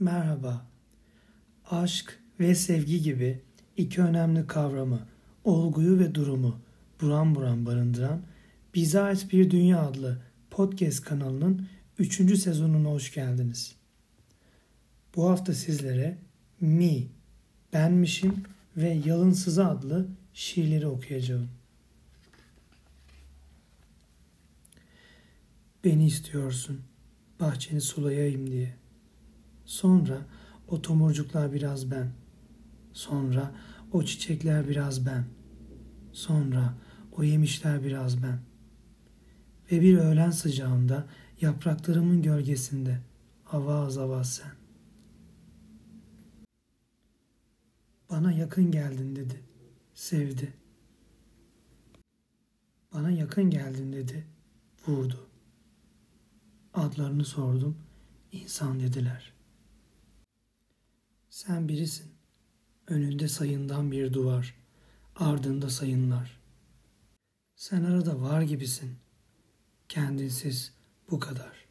Merhaba. Aşk ve sevgi gibi iki önemli kavramı, olguyu ve durumu buram buram barındıran Bize Ait Bir Dünya adlı podcast kanalının 3. sezonuna hoş geldiniz. Bu hafta sizlere Mi, Benmişim ve Yalınsızı adlı şiirleri okuyacağım. Beni istiyorsun, bahçeni sulayayım diye. Sonra o tomurcuklar biraz ben. Sonra o çiçekler biraz ben. Sonra o yemişler biraz ben. Ve bir öğlen sıcağında yapraklarımın gölgesinde avaz avaz sen. Bana yakın geldin dedi. Sevdi. Bana yakın geldin dedi. Vurdu. Adlarını sordum. İnsan dediler. Sen birisin. Önünde sayından bir duvar. Ardında sayınlar. Sen arada var gibisin. Kendinsiz bu kadar.